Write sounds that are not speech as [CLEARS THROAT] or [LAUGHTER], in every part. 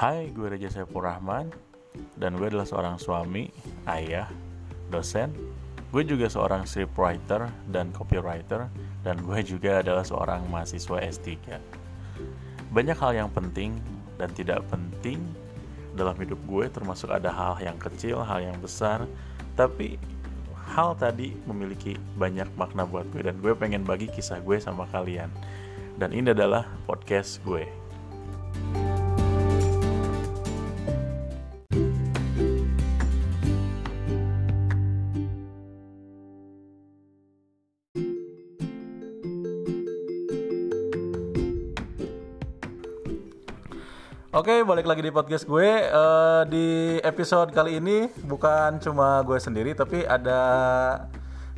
Hai, gue Reja Saiful Rahman dan gue adalah seorang suami, ayah, dosen. Gue juga seorang scriptwriter dan copywriter dan gue juga adalah seorang mahasiswa S3. Banyak hal yang penting dan tidak penting dalam hidup gue termasuk ada hal yang kecil, hal yang besar, tapi hal tadi memiliki banyak makna buat gue dan gue pengen bagi kisah gue sama kalian. Dan ini adalah podcast gue. Oke, balik lagi di podcast gue. Eh, di episode kali ini bukan cuma gue sendiri, tapi ada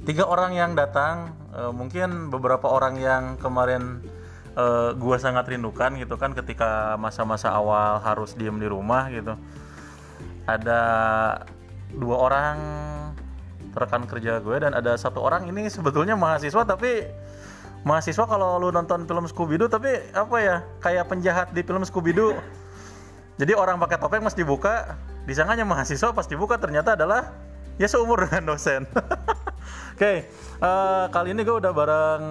tiga orang yang datang. Eh, mungkin beberapa orang yang kemarin eh, gue sangat rindukan gitu kan, ketika masa-masa awal harus diem di rumah gitu. Ada dua orang rekan kerja gue dan ada satu orang ini sebetulnya mahasiswa tapi mahasiswa kalau lu nonton film Scooby Doo tapi apa ya kayak penjahat di film Scooby Doo jadi orang pakai topeng mas dibuka disangkanya mahasiswa pas dibuka ternyata adalah ya seumur dengan dosen. [LAUGHS] Oke eh, kali ini gue udah bareng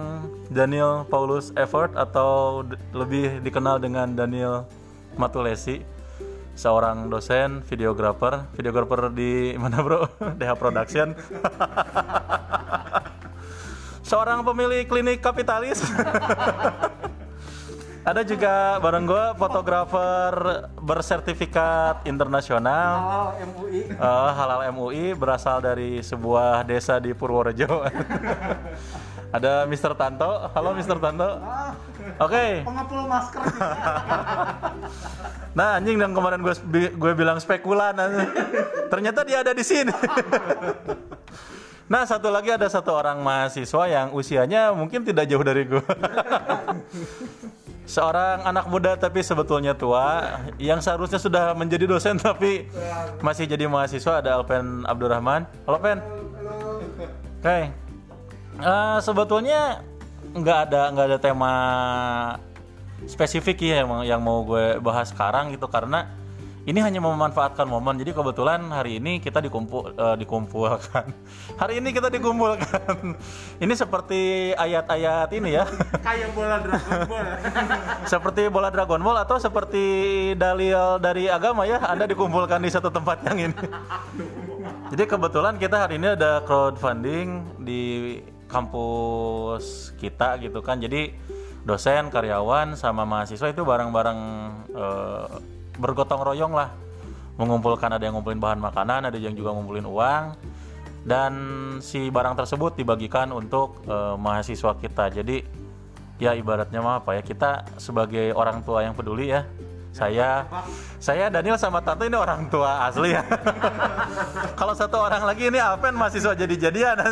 Daniel Paulus Effort atau lebih dikenal dengan Daniel Matulesi seorang dosen videografer videografer di [LAUGHS] mana bro? DH Production. [LAUGHS] Seorang pemilik klinik kapitalis. Ada juga bareng gue fotografer bersertifikat internasional Halal MUI. eh, halal MUI berasal dari sebuah desa di Purworejo. [LAUGHS] Ada Mr. Tanto. Halo Mr. Tanto. Ah, Oke. pengepul masker. Nah anjing yang kemarin gue gue bilang spekulan, ternyata dia ada di sini. Nah satu lagi ada satu orang mahasiswa yang usianya mungkin tidak jauh dari gue. Seorang anak muda tapi sebetulnya tua yang seharusnya sudah menjadi dosen [LAUGHS] tapi masih jadi mahasiswa ada Alpen Abdurrahman. Halo Pen. Oke. Eh, sebetulnya nggak ada nggak ada tema spesifik ya yang, yang mau gue bahas sekarang gitu karena ini hanya memanfaatkan momen. Jadi kebetulan hari ini kita dikumpul eh, dikumpulkan. [LAUGHS] Hari ini kita dikumpulkan. [LAUGHS] ini seperti ayat-ayat ini ya. [LAUGHS] Kayak bola Dragon Ball. seperti bola Dragon Ball atau seperti dalil dari agama ya. Anda dikumpulkan di satu tempat yang ini. Jadi kebetulan kita hari ini ada crowdfunding di kampus kita gitu kan. Jadi dosen, karyawan sama mahasiswa itu bareng-bareng eh, bergotong royong lah. Mengumpulkan ada yang ngumpulin bahan makanan, ada yang juga ngumpulin uang. Dan si barang tersebut dibagikan untuk eh, mahasiswa kita. Jadi ya ibaratnya mah apa ya kita sebagai orang tua yang peduli ya. Saya saya Daniel sama Tante ini orang tua asli ya. [LAUGHS] Kalau satu orang lagi ini Alpen mahasiswa jadi-jadian. [LAUGHS]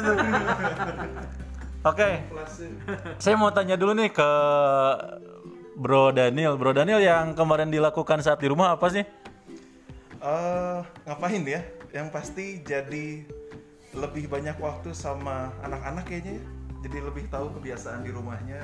Oke. Saya mau tanya dulu nih ke Bro Daniel Bro Daniel yang kemarin dilakukan saat di rumah apa sih eh ngapain ya? Yang pasti jadi lebih banyak waktu sama anak-anak kayaknya ya. Jadi lebih tahu kebiasaan di rumahnya.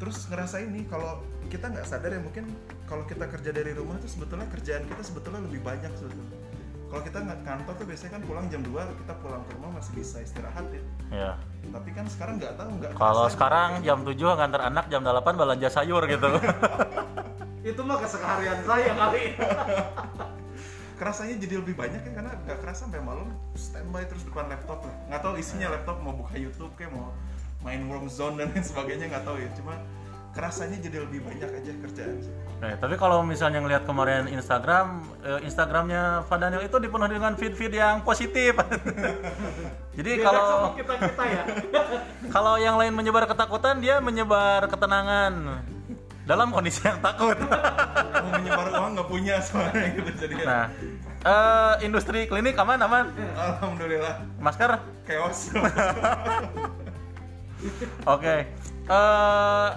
Terus ngerasain nih kalau kita nggak sadar ya mungkin kalau kita kerja dari rumah tuh sebetulnya kerjaan kita sebetulnya lebih banyak sebetulnya. Kalau kita nggak kantor tuh biasanya kan pulang jam 2 kita pulang ke rumah masih bisa istirahat ya. ya Tapi kan sekarang nggak tahu nggak. kalau sekarang gitu. jam 7 ngantar anak jam 8 belanja sayur gitu [LAUGHS] Itu mah keseharian saya kali. [LAUGHS] kerasanya jadi lebih banyak ya karena nggak kerasa sampai malam standby terus depan laptop lah nggak tahu isinya laptop mau buka YouTube kayak mau main Worm Zone dan lain sebagainya nggak tahu ya cuma kerasanya jadi lebih banyak aja kerjaan sih. Nah, tapi kalau misalnya ngelihat kemarin Instagram, eh, Instagramnya Pak Daniel itu dipenuhi dengan feed-feed yang positif. [LAUGHS] Jadi Beda kalau sama kita kita ya. [LAUGHS] kalau yang lain menyebar ketakutan, dia menyebar ketenangan dalam kondisi yang takut. [LAUGHS] mau menyebar uang nggak punya soalnya gitu jadi Nah, eh, industri klinik aman aman, alhamdulillah masker. chaos Oke. Eh,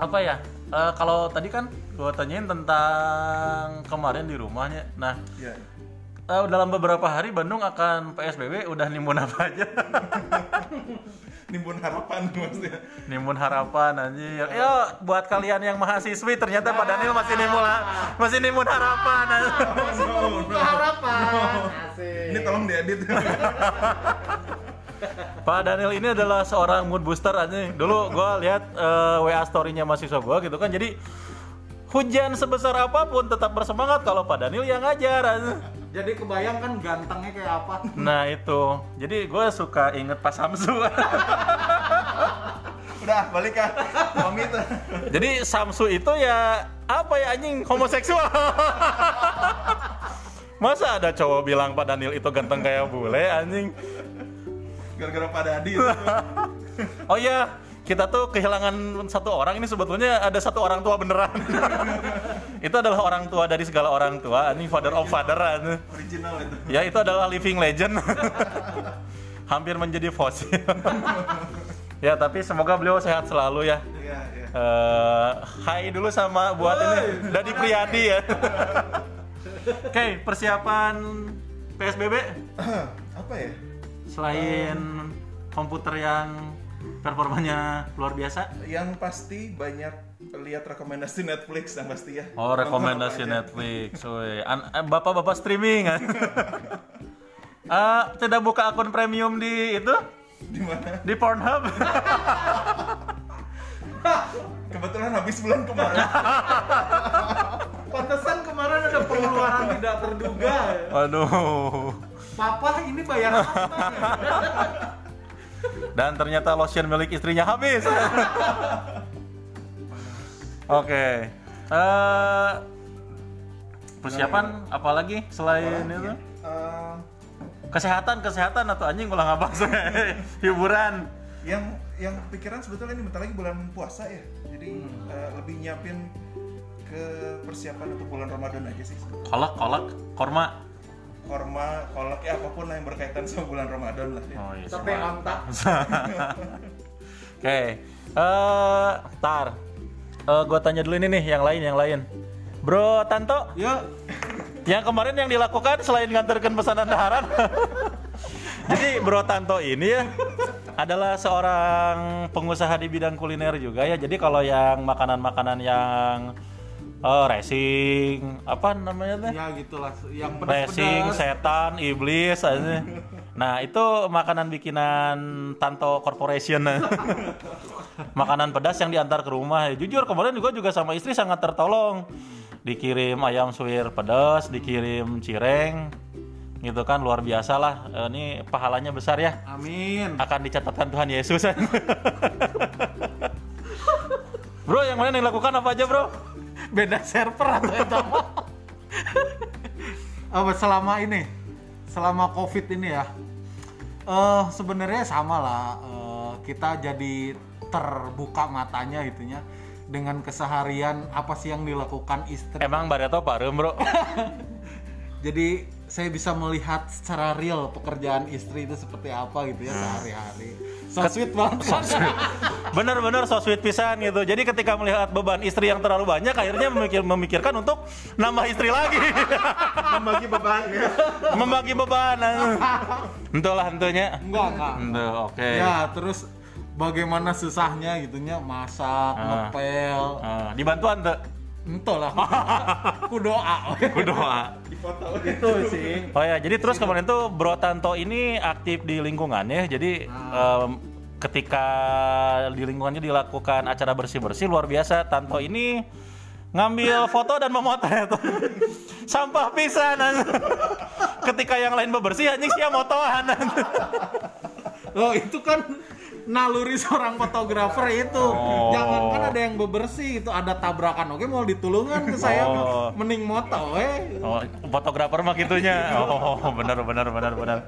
apa ya? Eh, kalau tadi kan gue tanyain tentang kemarin di rumahnya. Nah, ya Eh, dalam beberapa hari Bandung akan PSBB udah nimbun apa aja? [LAUGHS] nimbun harapan maksudnya. Nimbun harapan anjir. Yo, buat kalian yang mahasiswi ternyata Pak Daniel masih nimbun masih nimbun harapan. Buka harapan. Asik. Ini tolong diedit. [LAUGHS] Pak Daniel ini adalah seorang mood booster anjing. Dulu gua lihat eh, WA story-nya mahasiswa gua gitu kan. Jadi hujan sebesar apa pun tetap bersemangat kalau Pak Daniel yang ngajar. Jadi kebayang kan gantengnya kayak apa? Nah itu, jadi gue suka inget Pak Samsu. [LAUGHS] Udah, balik kan. Pamit. jadi Samsu itu ya apa ya anjing homoseksual. [LAUGHS] Masa ada cowok bilang Pak Daniel itu ganteng kayak bule anjing? Gara-gara Pak Dadi. [LAUGHS] Oh iya, kita tuh kehilangan satu orang ini sebetulnya ada satu orang tua beneran. [LAUGHS] itu adalah orang tua dari segala orang tua, ini father of father. Original itu. Ya itu adalah living legend. [LAUGHS] Hampir menjadi fosil. ya tapi semoga beliau sehat selalu ya. Eh, hai dulu sama buat ini Dadi Priyadi ya. Oke, persiapan PSBB [CLEARS THROAT] Apa ya? Selain komputer yang performanya luar biasa. Yang pasti banyak lihat rekomendasi Netflix yang pasti ya. Oh, rekomendasi. Netflix. Woi, eh, bapak-bapak streaming kan. [LAUGHS] Eh, tidak buka akun premium di itu Di mana? di Pornhub. [LAUGHS] Kebetulan habis bulan kemarin. [LAUGHS] Pantesan kemarin ada pengeluaran tidak terduga. Aduh. Papa ini bayar apa? Dan ternyata lotion milik istrinya habis. Oke. Eh, persiapan apalagi selain itu? Eh, Kesehatan, kesehatan atau anjing ulah ngabas [LAUGHS] hiburan. yang yang pikiran sebetulnya ini bentar lagi bulan puasa ya. Jadi eh, lebih nyiapin ke persiapan untuk bulan Ramadan aja sih. Kolak, kolak, korma. Korma, kolak ya apa pun lah yang berkaitan sama bulan Ramadan lah ya. Oh iya. Sampai semua. ontak. [LAUGHS] Oke. Eh, tar. Eh, gua tanya dulu ini nih yang lain, yang lain. Bro Tanto, Yuk, yang kemarin yang dilakukan selain nganterkan pesanan daharan. [LAUGHS] Jadi Bro Tanto ini ya adalah seorang pengusaha di bidang kuliner juga ya. Jadi kalau yang makanan-makanan yang eh, racing, apa namanya teh? ya gitulah. Yang Racing, pedas-pedas. setan, iblis aja. Nah, itu makanan bikinan Tanto Corporation. [LAUGHS] makanan pedas yang diantar ke rumah. Jujur kemarin juga juga sama istri sangat tertolong. Dikirim ayam suwir pedas, dikirim cireng. Gitu kan luar biasa lah. Eh, Ini pahalanya besar ya. Amin. Akan dicatatkan Tuhan Yesus. [LAUGHS] bro, yang mana yang dilakukan apa aja, Bro? Beda server atau itu apa? apa selama ini? Selama Covid ini ya. Eh sebenarnya sama lah. eh, kita jadi terbuka matanya gitunya dengan keseharian apa sih yang dilakukan istri. Emang Barreto parem, Bro? [LAUGHS] Jadi saya bisa melihat secara real pekerjaan istri itu seperti apa gitu ya sehari-hari. So sweet banget. Bener-bener so sweet pisan gitu. Jadi ketika melihat beban istri yang terlalu banyak, akhirnya memikir- memikirkan untuk nambah istri lagi, [LAUGHS] Membagi beban ya. membagi beban. Entahlah tentunya. Enggak, enggak. Ente, oke. Ya, terus bagaimana susahnya gitunya masak, Ah. ngepel. Ah, dibantuan tuh. Entah lah. [LAUGHS] Ku doa. Ku doa. Itu sih. Oh ya, jadi terus kemarin tuh Bro Tanto ini aktif di lingkungannya. Jadi em, ketika di lingkungannya dilakukan acara bersih-bersih luar biasa. Tanto ini ngambil foto dan memotret. [LAUGHS] Sampah pisan. ketika yang lain bebersih anjing sia motoan. Loh, itu kan naluri [LAUGHS] seorang fotografer itu. Oh. Jangan kan ada yang bebersih itu ada tabrakan. Oke, mau ditulungan ke saya Oh. mending moto eh. Oh, fotografer mah gitunya. Oh, benar benar benar benar.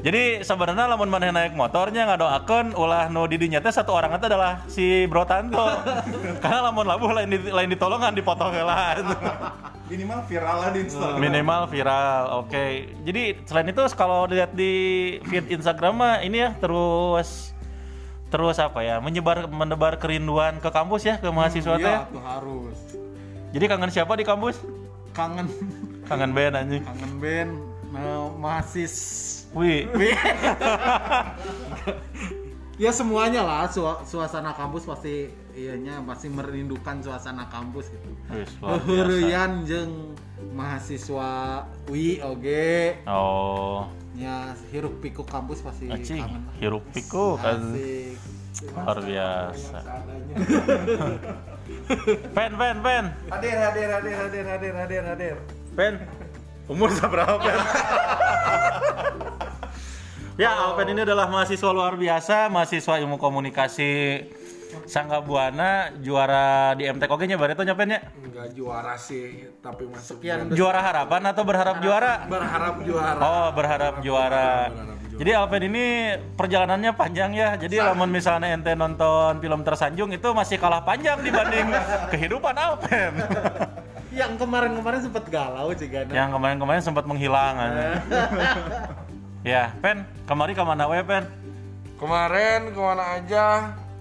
Jadi sebenarnya lamun maneh naik motornya ngadoakeun ulah nu di dinya teh satu orang itu adalah si Bro Tanto. [LAUGHS] Karena lamun labuh lain di, lain ditolongan dipoto heula. minimal viral lah di Instagram. Minimal viral. Oke. Jadi selain itu kalau dilihat di feed Instagram mah ini ya terus terus apa ya menyebar menebar kerinduan ke kampus ya ke mahasiswa teh. Iya, tuh harus. Jadi kangen siapa di kampus? Kangen Kangen band anjing. kangen band nah, mahasis Wih. [LAUGHS] ya semuanya lah sua- suasana kampus pasti ianya pasti merindukan suasana kampus gitu. Heureuyan jeung mahasiswa UI oge Oh, nya hiruk pikuk kampus pasti acing, kangen lah. hiruk pikuk kan Asik. luar biasa. Pen, pen, pen, Hadir, hadir, hadir, hadir, hadir, hadir, hadir. pen. Umur berapa pen? ya, Alpen ini adalah mahasiswa luar biasa, mahasiswa ilmu komunikasi Sangga Buana, juara di MTK oke nya Barito nyapennya. Enggak juara sih, tapi masuk Sekian dan Juara harapan atau berharap juara? berharap juara. Oh, berharap juara. berharap juara. Jadi Alpen ini perjalanannya panjang ya. Jadi lamun misalnya ente nonton film tersanjung itu masih kalah panjang dibanding [LAUGHS] kehidupan Alpen. [LAUGHS] yang kemarin-kemarin sempet galau sih kan Yang kemarin-kemarin sempat menghilang. [LAUGHS] ya, Pen, kemarin ke mana we, Pen? Kemarin ke mana aja?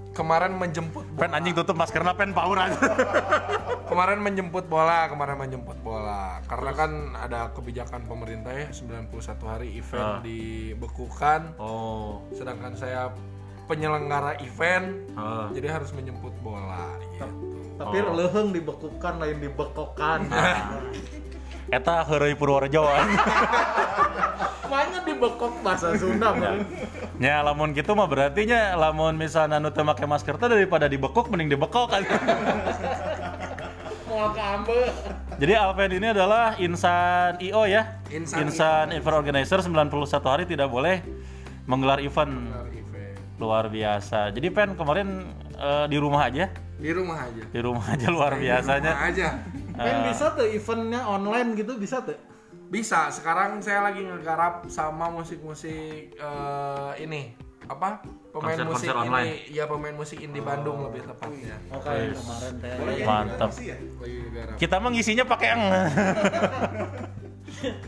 Kemarin menjemput Pen anjing tutup maskernya Pen power aja. [LAUGHS] kemarin menjemput bola, kemarin menjemput bola. Karena kan ada kebijakan pemerintah ya 91 hari event Ah. dibekukan. oh. Sedangkan saya penyelenggara event, Ah. jadi harus menjemput bola gitu. tapi leheng dibekukan lain dibekokan [LAUGHS] [LAUGHS] Eta heureuy Purworejo. Makanya dibekok bahasa Sunda Bang. Ya lamun gitu mah berarti nya lamun misalnya nu teu make masker teh daripada dibekok mending dibekok [LAUGHS] kan. Jadi Alpen ini adalah insan IO ya. Insan event organizer 91 hari tidak boleh menggelar event event. luar biasa. Jadi Pen kemarin eh, di rumah aja, Di rumah aja. di rumah aja luar Di biasanya. rumah aja. Kan bisa tuh eventnya online gitu bisa tuh. Bisa, sekarang saya lagi ngegarap sama musik-musik eh, ini apa? Pemain Konser-konser musik online. ini, ya pemain musik indie Bandung lebih tepatnya. Oke, Wis. kemarin teh. Mantap. Ya? Kita mah ngisinya pakai yang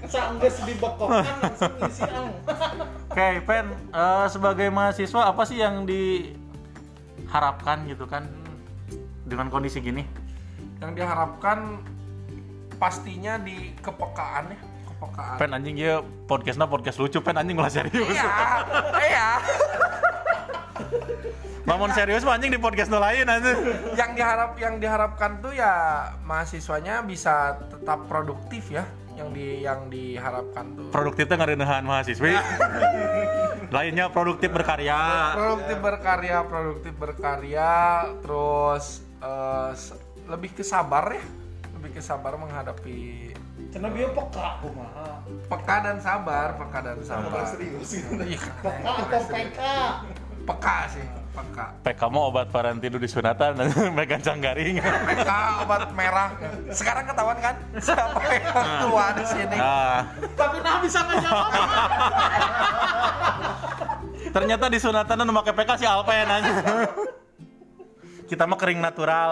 Sanggeus [LAUGHS] dibekokkan langsung ngisi ang. [LAUGHS] Oke, Pen, eh, sebagai mahasiswa apa sih yang diharapkan gitu kan dengan kondisi gini? Yang diharapkan pastinya di kepekaan ya, kepekaan. Pen anjing ya podcastnya podcast lucu, Pen anjing lah serius. Iya, iya. Lamun serius mah anjing di podcast lain anjing. Yang diharap yang diharapkan tuh ya mahasiswanya bisa tetap produktif ya. Yang di yang diharapkan tuh Produktifnya ngareunehan mahasiswi. [LAUGHS] Lainnya produktif berkarya. produktif berkarya produktif berkarya terus s- lebih ke sabar ya lebih ke sabar menghadapi Cenah bieu peka kumaha. peka dan sabar peka dan sabar Serius. Iya, Peka atau PK? peka sih peka PK mau obat parantidu di sunatan [LAUGHS] megan canggaring. peka obat merah sekarang ketahuan kan siapa yang tua di sini Nah, Tapi nah bisa ngejawab. ternyata di sunatan nu make PK si Alpen anjing. Kita mah kering natural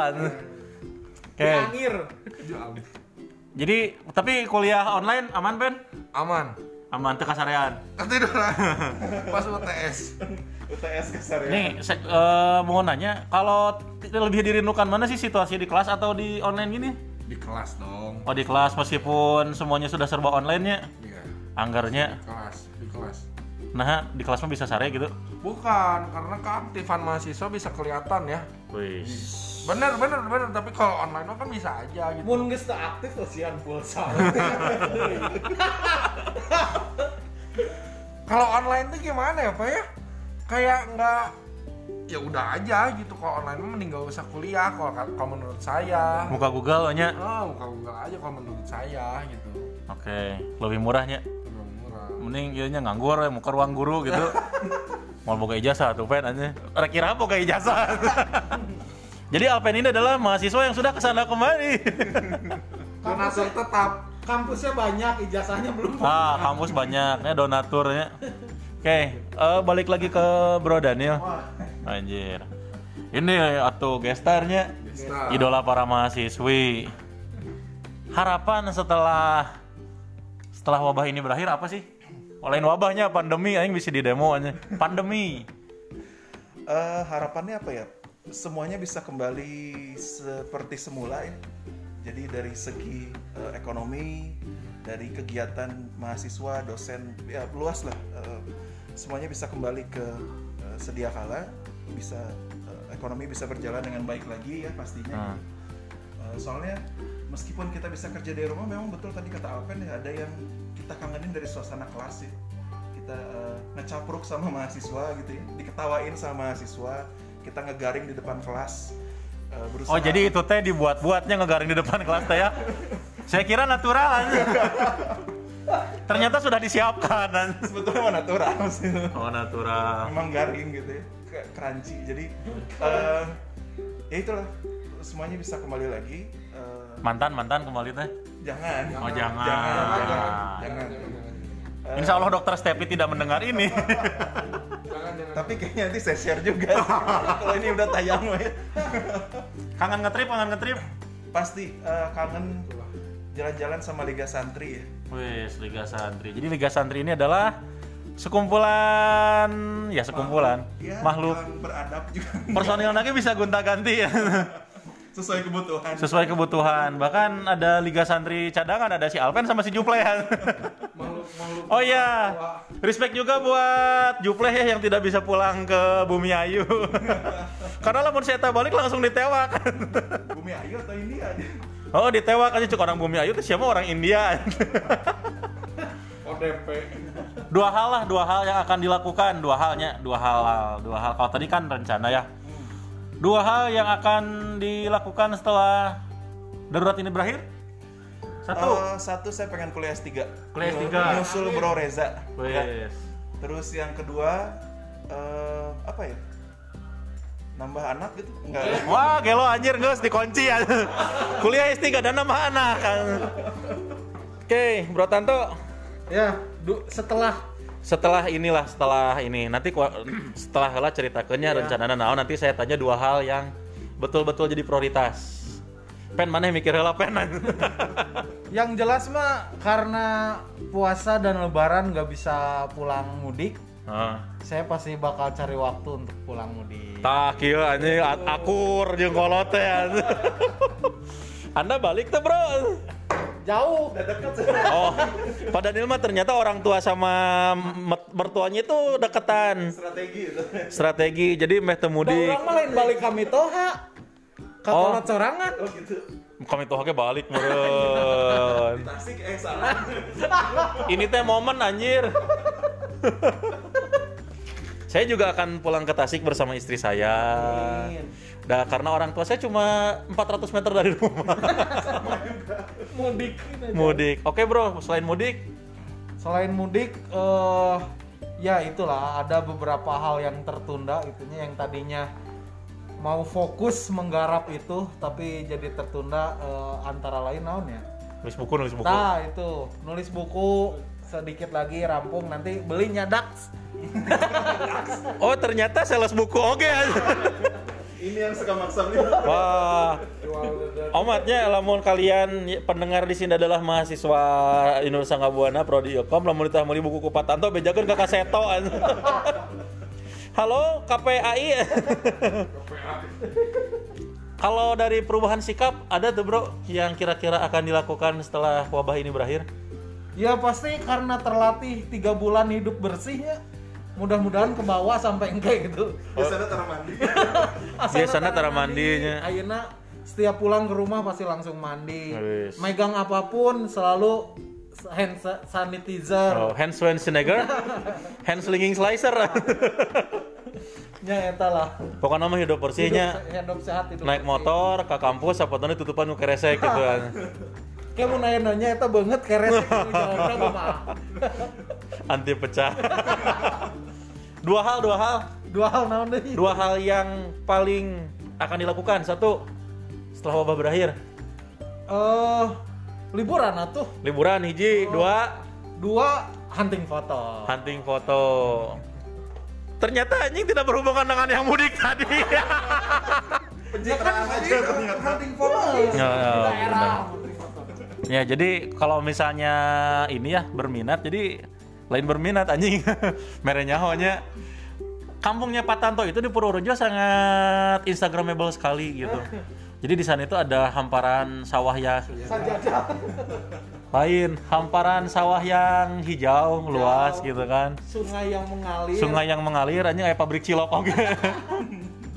Oke. Angir. Jadi tapi kuliah online aman Ben? aman Aman teu kasarean. ketiduran [LAUGHS] pas UTS UTS kasar ya. Nih, se- eh, mau nanya, kalau lebih dirindukan mana sih situasi di kelas atau di online gini? di kelas dong Oh di kelas meskipun semuanya sudah serba online nya, iya anggarnya. kelas di kelas Nah di kelas mah bisa sare gitu. bukan karena keaktifan mahasiswa bisa kelihatan ya Wih. bener bener bener tapi kalau online mah kan bisa aja gitu Mun geus teu aktif kesian pulsa. [LAUGHS] kalau online tuh gimana ya pak ya kayak nggak ya udah aja gitu kalau online mah mending gak usah kuliah kalau kalau menurut saya Muka Google nya. oh buka google aja kalau menurut saya gitu Oke, lebih murahnya. Mending ieu nya nganggur ya, muka ruang guru gitu. [LAUGHS] Mau boga ijazah tuh pen aja. Rek kira boga ijazah. [LAUGHS] Jadi Alpen ini adalah mahasiswa yang sudah ke sana kemari. [LAUGHS] donatur tetap Kampusnya banyak, ijazahnya belum. Ah, kampus banyak, ya donaturnya. Oke, eh, balik lagi ke Bro Daniel. Anjir. Ini atau gestarnya Gestar. idola para mahasiswi. Harapan setelah setelah wabah ini berakhir apa sih? Lain wabahnya pandemi aing bisa di demo aja. Pandemi. Eh, harapannya apa ya? Semuanya bisa kembali seperti semula ya. Jadi dari segi eh, ekonomi, dari kegiatan mahasiswa, dosen, ya luas lah. Eh, semuanya bisa kembali ke eh, sedia kala bisa eh, ekonomi bisa berjalan dengan baik lagi ya pastinya. Hmm. Eh, soalnya meskipun kita bisa kerja dari rumah, memang betul tadi kata Alpen ya ada yang kita kangenin dari suasana kelas ya. Kita eh, ngecapruk sama mahasiswa gitu ya, diketawain sama mahasiswa, kita ngegaring di depan kelas. berusaha- Oh jadi itu teh dibuat-buatnya ngegaring di depan kelas teh ya? Saya kira natural. Ternyata sudah disiapkan. sebetulnya mah natural sih. Oh natural. memang garing gitu ya crunchy jadi eh, ya itulah semuanya bisa kembali lagi Mantan mantan kembali teh. jangan Oh jangan. jangan jangan, jangan. Eh, Insya Allah dokter Stepi tidak mendengar ini. [LAUGHS] Jangan jangan. tapi kayaknya nanti saya share juga kalau ini udah tayang ya kangen ngetrip, kangen ngetrip. pasti eh, kangen jalan-jalan sama Liga Santri ya Wes Liga Santri. Jadi Liga Santri ini adalah sekumpulan ya sekumpulan Ya, makhluk beradab juga personil lagi bisa gonta-ganti ya [LAUGHS] sesuai kebutuhan sesuai kebutuhan. Bahkan ada Liga Santri cadangan ada si Alpen sama si Juple ya. Oh iya, respect juga buat Juple ya yang tidak bisa pulang ke Bumi Ayu. [LAUGHS] Karena lamun saya balik langsung ditewak. [LAUGHS] Bumi Ayu atau India oh ditewak aja cuk orang Bumi Ayu tuh siapa orang India. [LAUGHS] ODP. dua hal lah, dua hal yang akan dilakukan, dua halnya, dua hal, dua hal. Kalau tadi kan rencana ya. Dua hal yang akan dilakukan setelah darurat ini berakhir. Satu, Eh, satu saya pengen kuliah S3 Kuliah S3. nyusul Bro Reza Ya. wes. Terus yang kedua eh, apa ya? Nambah anak gitu? Enggak. Wah, gelo anjir geus dikunci ya. [LAUGHS] Kuliah S3 dan nama anak. Oke, Bro Tanto. Ya, du- setelah Setelah inilah, setelah ini nanti setelah lah ceritakannya rencana naon nanti saya tanya dua hal yang betul-betul jadi prioritas. Pen mana yang mikir heula pen? [LAUGHS] yang jelas mah karena puasa dan lebaran nggak bisa pulang mudik, Ah. saya pasti bakal cari waktu untuk pulang mudik. Tah kieu anjing akur jeung kolot teh. Anda balik tuh, Bro. Jauh. Oh, pada Nilma ternyata orang tua sama mertuanya itu deketan. Strategi itu. Strategi. Jadi meh mudik. orang mah lain balik kami toha. Ka Oh. sorangan. Oh gitu. Kami tuh oke balik meureun. Tasik eh salah. [LAUGHS] Ini teh momen anjir. [LAUGHS] saya juga akan pulang ke Tasik bersama istri saya. Dah karena orang tua saya cuma 400 meter dari rumah. Mudik. mudik. Oke, Bro, selain mudik, Selain mudik, eh ya itulah ada beberapa hal yang tertunda itunya yang tadinya mau fokus menggarap itu tapi jadi tertunda eh, antara lain naon ya. nulis buku, nulis buku. Nah itu nulis buku sedikit lagi rampung nanti belinya Dax. Oh, ternyata sales buku oke. [LAUGHS] Ini yang suka maksa nih. Wah. Omatnya lamun kalian pendengar di sini adalah mahasiswa Indonesia Ngabuana prodi Ilkom lamun ditah meuli buku ku Patanto bejakeun ka kaseto. Halo KPAI. Kalau dari perubahan sikap ada tuh bro yang kira-kira akan dilakukan setelah wabah ini berakhir? Ya pasti karena terlatih tiga bulan hidup bersihnya. Mudah-mudahan ke bawah sampai engke gitu. Biasanya taruh mandi. [LAUGHS] Biasanya tara mandinya. Ayeuna setiap pulang ke rumah pasti langsung mandi. Megang apa pun selalu hand sa- sanitizer. Oh, hand Schwarzenegger, [LAUGHS] hand slinging slicer. Nya [LAUGHS] eta lah. Pokoknya mah hidup bersihnya Hidup, hidup sehat hidup naik bersih. motor ke kampus apa tuh tutupan nu keresek gitu kan. Kayak mau nanya-nanya eta banget keres jawabnya kumaha. Anti pecah. Dua hal, dua hal. Dua hal naon deui? Dua hal yang paling akan dilakukan. Satu, setelah wabah berakhir, Eh liburan atuh. liburan hiji, dua, Dua hunting foto. hunting foto. Ternyata anjing tidak berhubungan dengan yang mudik tadi. [LAUGHS] Pencitraan aja ternyata. hunting foto. Ya, ya, Di daerah. Ya jadi kalau misalnya ini ya berminat jadi lain berminat anjing. [LAUGHS] Merenya nya kampungnya Pak Tanto itu di Purworejo sangat instagramable sekali gitu. Jadi di sana itu ada hamparan sawah ya Sajadah. lain hamparan sawah yang hijau luas gitu kan. Sungai yang mengalir. Sungai yang mengalir aja kayak pabrik cilok oke. [LAUGHS]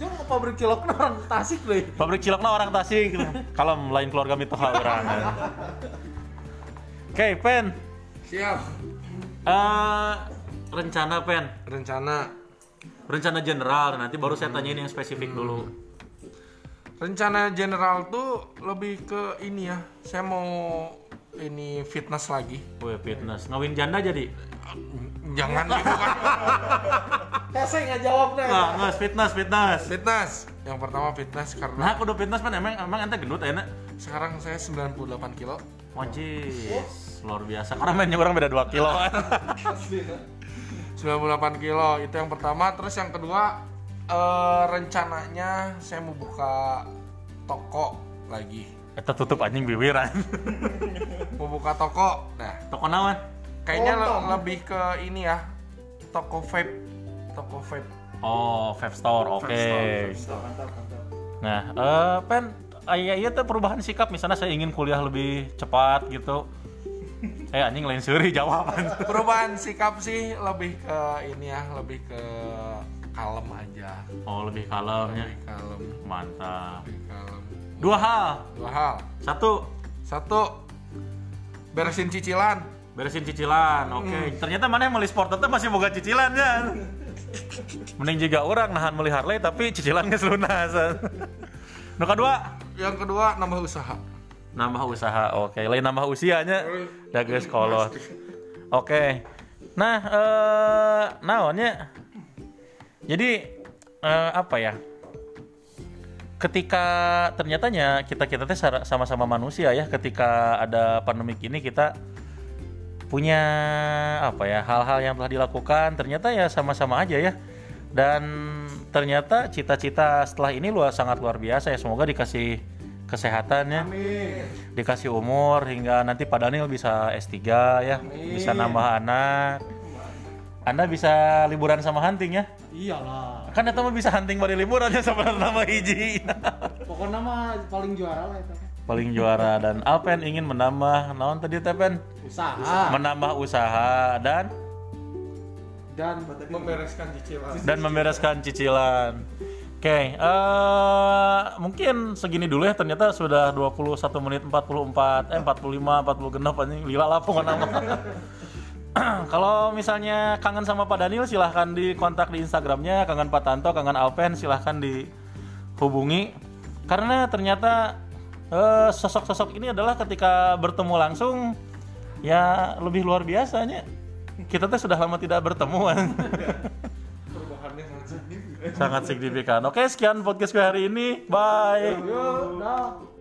Jom ke pabrik cilok orang Tasik deh pabrik ciloknya orang Tasik kalem lain keluarga mitoha orang. [LAUGHS] Oke pen. Siap. Eh, rencana pen Rencana rencana general nanti baru saya tanyain yang spesifik dulu rencana general tuh lebih ke ini ya. Saya mau ini fitness lagi. Wih fitness ngawin janda jadi Jangan gitu kan. Kese nggak jawab nggak nggak fitness fitness Fitness. Yang pertama fitness karena nah aku udah fitness pen emang emang ente gendut enak sekarang saya 98 kilo. Mojis, luar biasa. Karena mainnya orang beda 2 kilo [LAUGHS] kan. 98 kilo itu yang pertama. Terus yang kedua eh, rencananya saya mau buka toko lagi. Kita tutup anjing biwiran. [LAUGHS] Mau buka toko. Nah, Toko naon? kayaknya le- Lontong. lebih ke ini ya. Toko vape. Toko vape. Oh, vape store. Oke. Vape store, mantap mantap Nah, eh pen iya iya tuh perubahan sikap misalnya saya ingin kuliah lebih cepat gitu. Eh anjing lain suri jawaban. [LAUGHS] Perubahan sikap sih lebih ke ini ya, lebih ke kalem aja. Oh, lebih kalemnya. Lebih kalem, Mantap. lebih kalem. Dua hal. Dua hal. Satu, Satu, beresin cicilan. beresin cicilan. Oke. Ternyata mana yang beli sport itu masih boga cicilan ya. [LAUGHS] Mending juga orang nahan beli Harley tapi cicilannya lunas. [LAUGHS] Nu kedua, Yang kedua, nambah usaha. nambah usaha oke. Lain nambah usianya dah geus kolot oke. Nah eh naonnya jadi eh, apa ya? Ketika ternyatanya kita kita teh sama-sama manusia ya ketika ada pandemik ini kita punya apa ya hal-hal yang telah dilakukan ternyata ya sama-sama aja ya. Dan ternyata cita-cita setelah ini luar sangat luar biasa ya. Semoga dikasih kesehatan ya. Amin. Dikasih umur hingga nanti Pak Daniel bisa S3 ya, bisa nambah anak. Anda bisa liburan sama hunting ya? iyalah. Kan mah bisa hunting pada liburannya sama nama hiji. pokoknya mah paling juara lah itu. Paling juara. Dan Alpen ingin menambah naon tadi teh Pen? usaha. Menambah usaha. Dan dan Membereskan cicilan. dan membereskan cicilan. Oke, eh mungkin segini dulu ya. Ternyata sudah 21 menit 44, eh 45, 40 genap anjing lila lah pokoknya nama. [CLEARS THROAT] Kalau misalnya kangen sama Pak Daniel silahkan dikontak di Instagramnya kangen Pak Tanto, kangen Alpen silahkan dihubungi karena ternyata eh, sosok-sosok ini adalah ketika bertemu langsung ya lebih luar biasanya. Kita tuh sudah lama tidak bertemu. Perubahannya sangat signifikan. sangat signifikan. Oke, sekian podcast gue hari ini. Bye. Yo.